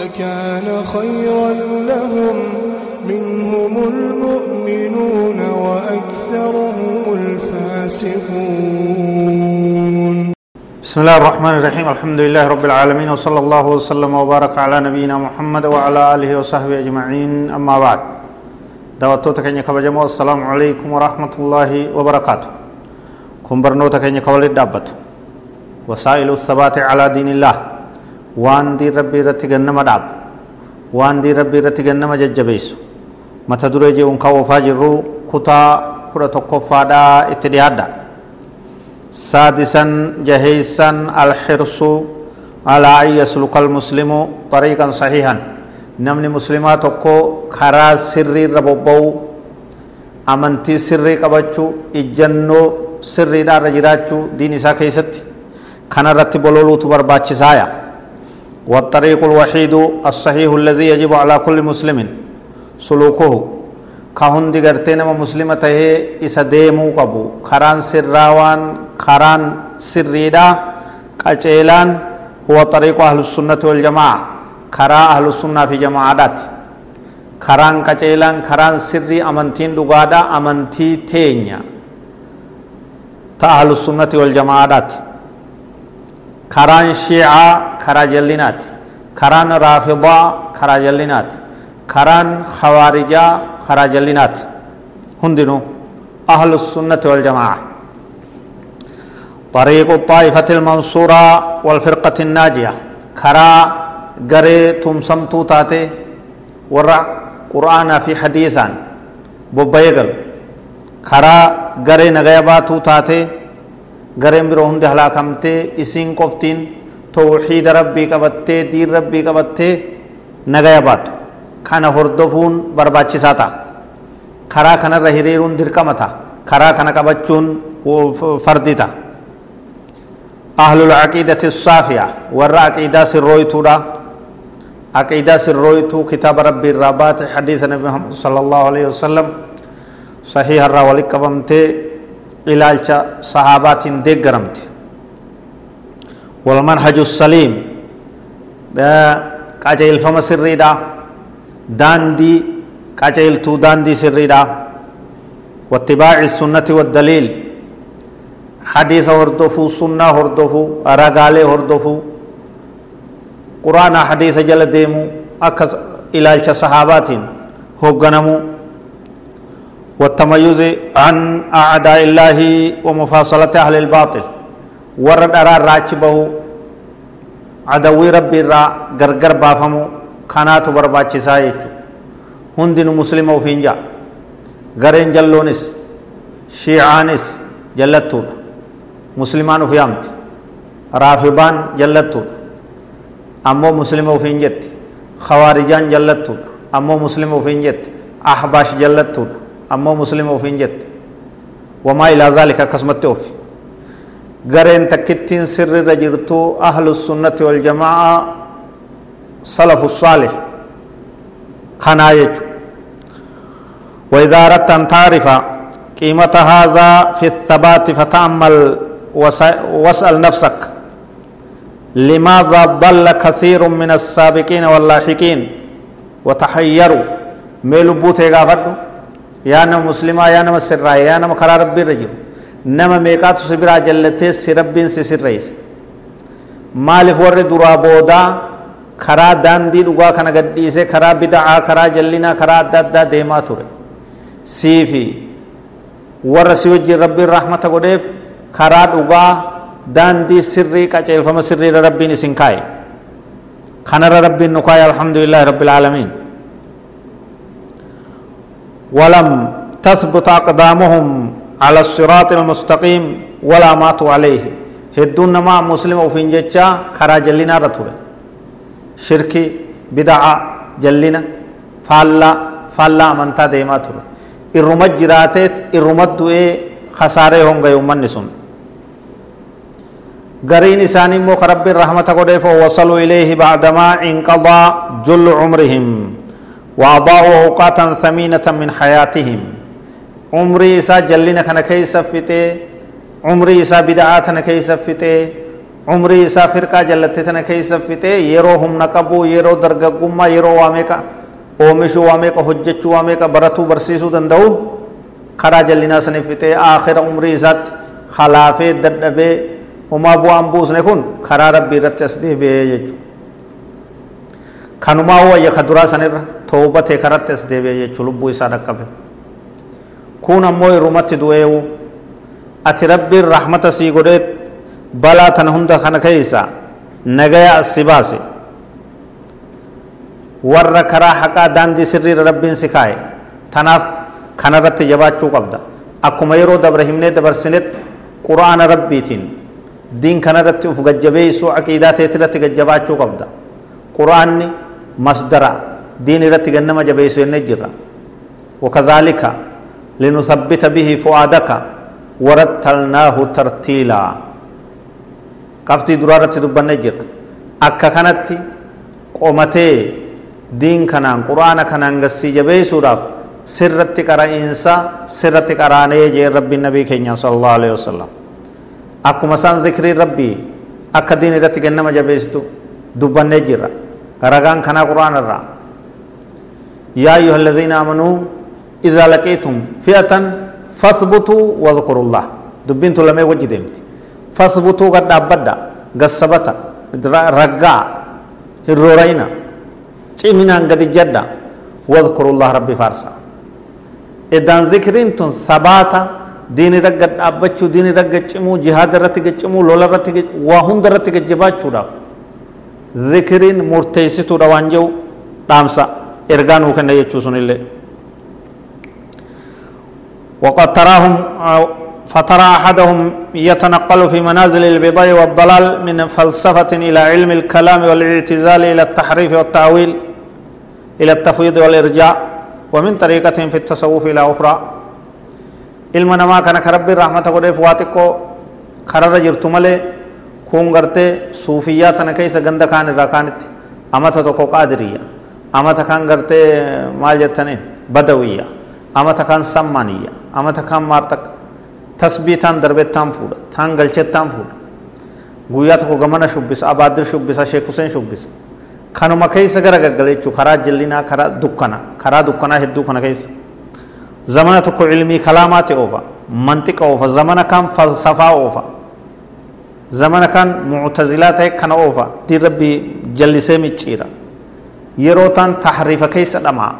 لكان خيرا لهم منهم المؤمنون وأكثرهم الفاسقون. بسم الله الرحمن الرحيم. الحمد لله رب العالمين وصلى الله وسلم وبارك على نبينا محمد وعلى آله وصحبه أجمعين. أما بعد دعوتو تكني كبجمو السلام عليكم ورحمة الله وبركاته. كن برنو تكني كولد دابت وسائل الثبات على دين الله. وان دي ربي رتي غنما داب وان دي ربي رتي غنما ججبيسو متى درجي انكا وفاجرو كتا كرة تقفادا اتديادا سادسا جهيسا الحرص على أن يسلك المسلم طريقا صحيحا نمني مسلمات تكو خرا سري ربوبو amantii sirrii qabachuu ijjannoo sirriidhaan irra jiraachuu diin isaa keessatti kanarratti bololuutu barbaachisaaya. والطريق الوحيد الصحيح الذي يجب على كل مسلم سلوكه. كهندي غرتين ما مسلمة هي إسا ديمو قبو خران سراوان خران سريدا قجيلان هو طريق أهل السنة والجماعة خرا أهل السنة في جماعات. خران قجيلان خران سري أمنتين دقادا أمنتي تينيا تا أهل السنة والجماعات. Karaan shiicaa karaa jallinaati karaan raafidaa karaa jallinaati karaan khawaarijaa karaa jallinaati hundinuu ahlu sunnati waljamaa طريق الطائفة المنصورة والفرقة الناجية كرا غري تمسمتو تاتي ورع قرآن في حديثا ببيغل كرا غري نغيباتو تاتي gareen biroo hundi halaakamtee isiin qoftiin tawxiida rabbii qabattee diin rabbii qabattee nagaya baatu kana hordofuun barbaachisaa ta'a karaa kanarra hiriiruun dirqama ta'a karaa kana qabachuun fardi ta'a ahlul aqiidati saafiya warra aqiidaa sirrooytuudha aqiidaa sirrooytuu kitaaba rabbii irraa baate hadiisa nabi muhammad sallallahu alaihi wasallam sahiha irraa walitti qabamtee ilaalcha sahaabaatiin deeggaramte والمنهج السليم qajeelfama sirriidha daandii qajeeltuu daandii sirriidha واتباع السنة والدليل حديث هردفو سنة هردفو رقالي هردفو. قرآن حديث جل ديمو أكث إلى صحابات هوغنمو. والتميز عن أعداء الله ومفاصلة أهل الباطل. ورد أرى راجبه عدوي ربي را غرغر بافمو كانات برباچي سايچو هندن مسلم وفينجا غرين جلونس شيعانس جلتو مسلمان فيامت. رافبان جلتو أمو مسلم وفينجت خوارجان جلتو أمو مسلم وفينجت أحباش جلتو أمو مسلم أو فينجت. وما إلى ذلك قسمة توفي غرين تكتين سر رجرتو أهل السنة والجماعة صلف الصالح. خنايج. وإذا أردت أن تعرف قيمة هذا في الثبات فتأمل واسأل نفسك. لماذا ضل كثير من السابقين واللاحقين؟ وتحيروا. ميلو بوتي غافردو nama muslimaa yaa nama sirraa'e yaa nama karaa rabbii irra jiru nama meeqaatu si biraa jallatee si rabbiin si sirreesse maaliif warri duraa boodaa karaa daandii dhugaa kana gadhiisee karaa bida'aa karaa jallinaa karaa adda addaa deemaa ture sii fi warra si wajjin rabbiin rahmata godheef karaa dhugaa daandii sirrii qaceelfama sirriirra rabbiin isin kaa'e kanarra rabbiin nu kaa'e alhamdulillahi rabbil aalamiin ولم تثبت أقدامهم على الصراط المستقيم ولا ماتوا عليه هدون نما مسلم وفين جتشا خرا جلنا رتوله شركي بدعة جلنا faallaa faallaa amantaa deemaa ture irruma jiraateet irruma du'ee khasaaree hongaye ummanni sun قرين إساني مو رب الرحمة قديف وصلوا إليه بعدما انقضى جل عمرهم وأضاعوا أوقاتا ثمينة من حياتهم عمري إسا جلنا كان كيس فتي عمري إسا بدعات كيس فتي عمري إسا فرقة جلتتنا كيس فتي يرو هم نقبو يرو درققما يرو واميكا hojjechuu waa meeqa baratuu barsiisuu danda'u karaa jallinaa sanii fixee aakhira umrii isaatti halaafee dadhabee umaa bu'aan buusne kun karaa rabbii irratti as deebi'ee jechuudha. Kanumaa wayya ka duraa sanirra toobatee karatti as deebi'ee jechuudha lubbuu isaa dhaqqabe. Kun ammoo irrumatti du'eewu ati rabbiin rahmata sii godhee balaa tana hunda kana keessa nagaya as si baase. warra karaa haqaa daandii sirriira rabbiin si kaa'e tanaaf kanarratti jabaachuu qabda akkuma yeroo dabre himnee dabarsinetti quraana rabbiitiin diin kanarratti uf gajjabeessuu aqiidaa teetirratti gajjabaachuu qabda quraanni masdara diin irratti gannama jabeessu jennee jirra. Wakadhaalika linuthabbita bihi fu'aadaka warattalnaahu tartiilaa qabxii duraa irratti dubbannee jirra. Akka kanatti qomatee diin kanaan quraana kanaan gassii jabeessuudhaaf sirratti qara'iinsa sirratti qaraanee jeen rabbiin nabii keenya sallallahu alaihi wasallam. Akkuma isaan zikriin rabbii akka diin irratti gannama jabeessitu dubbannee jirra. Ragaan kanaa quraana irraa yaa ayyuha alladhiina aamanuu idhaa laqiitum fi'atan fathbutuu wadhkurullah dubbiin tun lamee wajji deemti fathbutuu gad dhaabbadha gassabata raggaa hirroorayna ciminaan gadi jedha واذكروا الله ربي فارسا إذن ذكرين تن ثباتا دين رقا أبتشو دين رقا جمو جهاد رتك جمو لولا رتك وهم رتك جباتشو ذكرين مرتيستو روانجو دامسا. إرغانو كان يجو سن الله وقد تراهم فترى أحدهم يتنقل في منازل البضاء والضلال من فلسفة إلى علم الكلام والاعتزال إلى التحريف والتأويل إلى التفويض والإرجاء ومن طريقة في التصوف إلى أخرى. ka rabbiin rahmata godheef waa xiqqoo kararra jirtu malee kun gartee suufiyyaa tana keessa ganda kaan irraa kaanitti amata tokko qaadiriyya amata kaan gartee maal jettaniin badawiyya amata kaan sammaniyya amata kaan maartaqa tasbii taan darbettaan fuudha taan galchettaan fuudha guyyaa tokko gamana shubbisa abaaddir shubbisa sheek huseen shubbisa kanuma keessa gara gaggala jechuudha karaa jallinaa karaa dukkana karaa dukkanaa hedduu kana keessa zamana tokko ilmii kalaamaati oofa mantiqa oofa zamana kan falsafaa oofa zamana kan muctazilaa ta'e kana oofa diin rabbii jallisee micciira yeroo taan tahriifa keessa dhamaa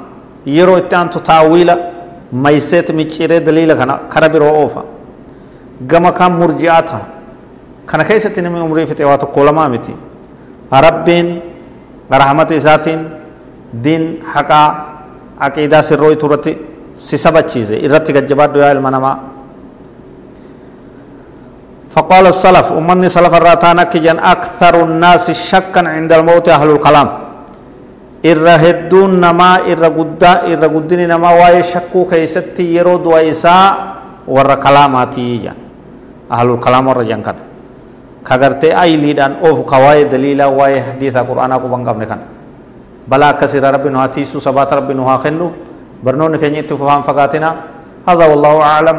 yeroo itti aantu taawiila mayseet micciiree daliila kana kara biroo oofa gama kan murji'aa ta'a kana keessatti namni umrii fixe waa tokko lamaa miti rabbiin rahmata isaatiin diin haqaa aqiidaa sirroo turratti si sabachiise irratti gajjabaadhu yaa ilma namaa فقال السلف أمني سلف الراتان أكجن أكثر الناس شكا عند الموت أهل الكلام. إرهدون نما إرهدون إرهدون نما واي شكو كيست يرود وإساء ور كلاماتي جن أهل الكلام ور كان. كغرت أي لدان أوف كواي دليل واي حديث القرآن أكو بنقام نكان. بلا كسر رب نهاتي سبات رب نهاخنو برنون كنيت فهم فقاتنا. هذا والله أعلم.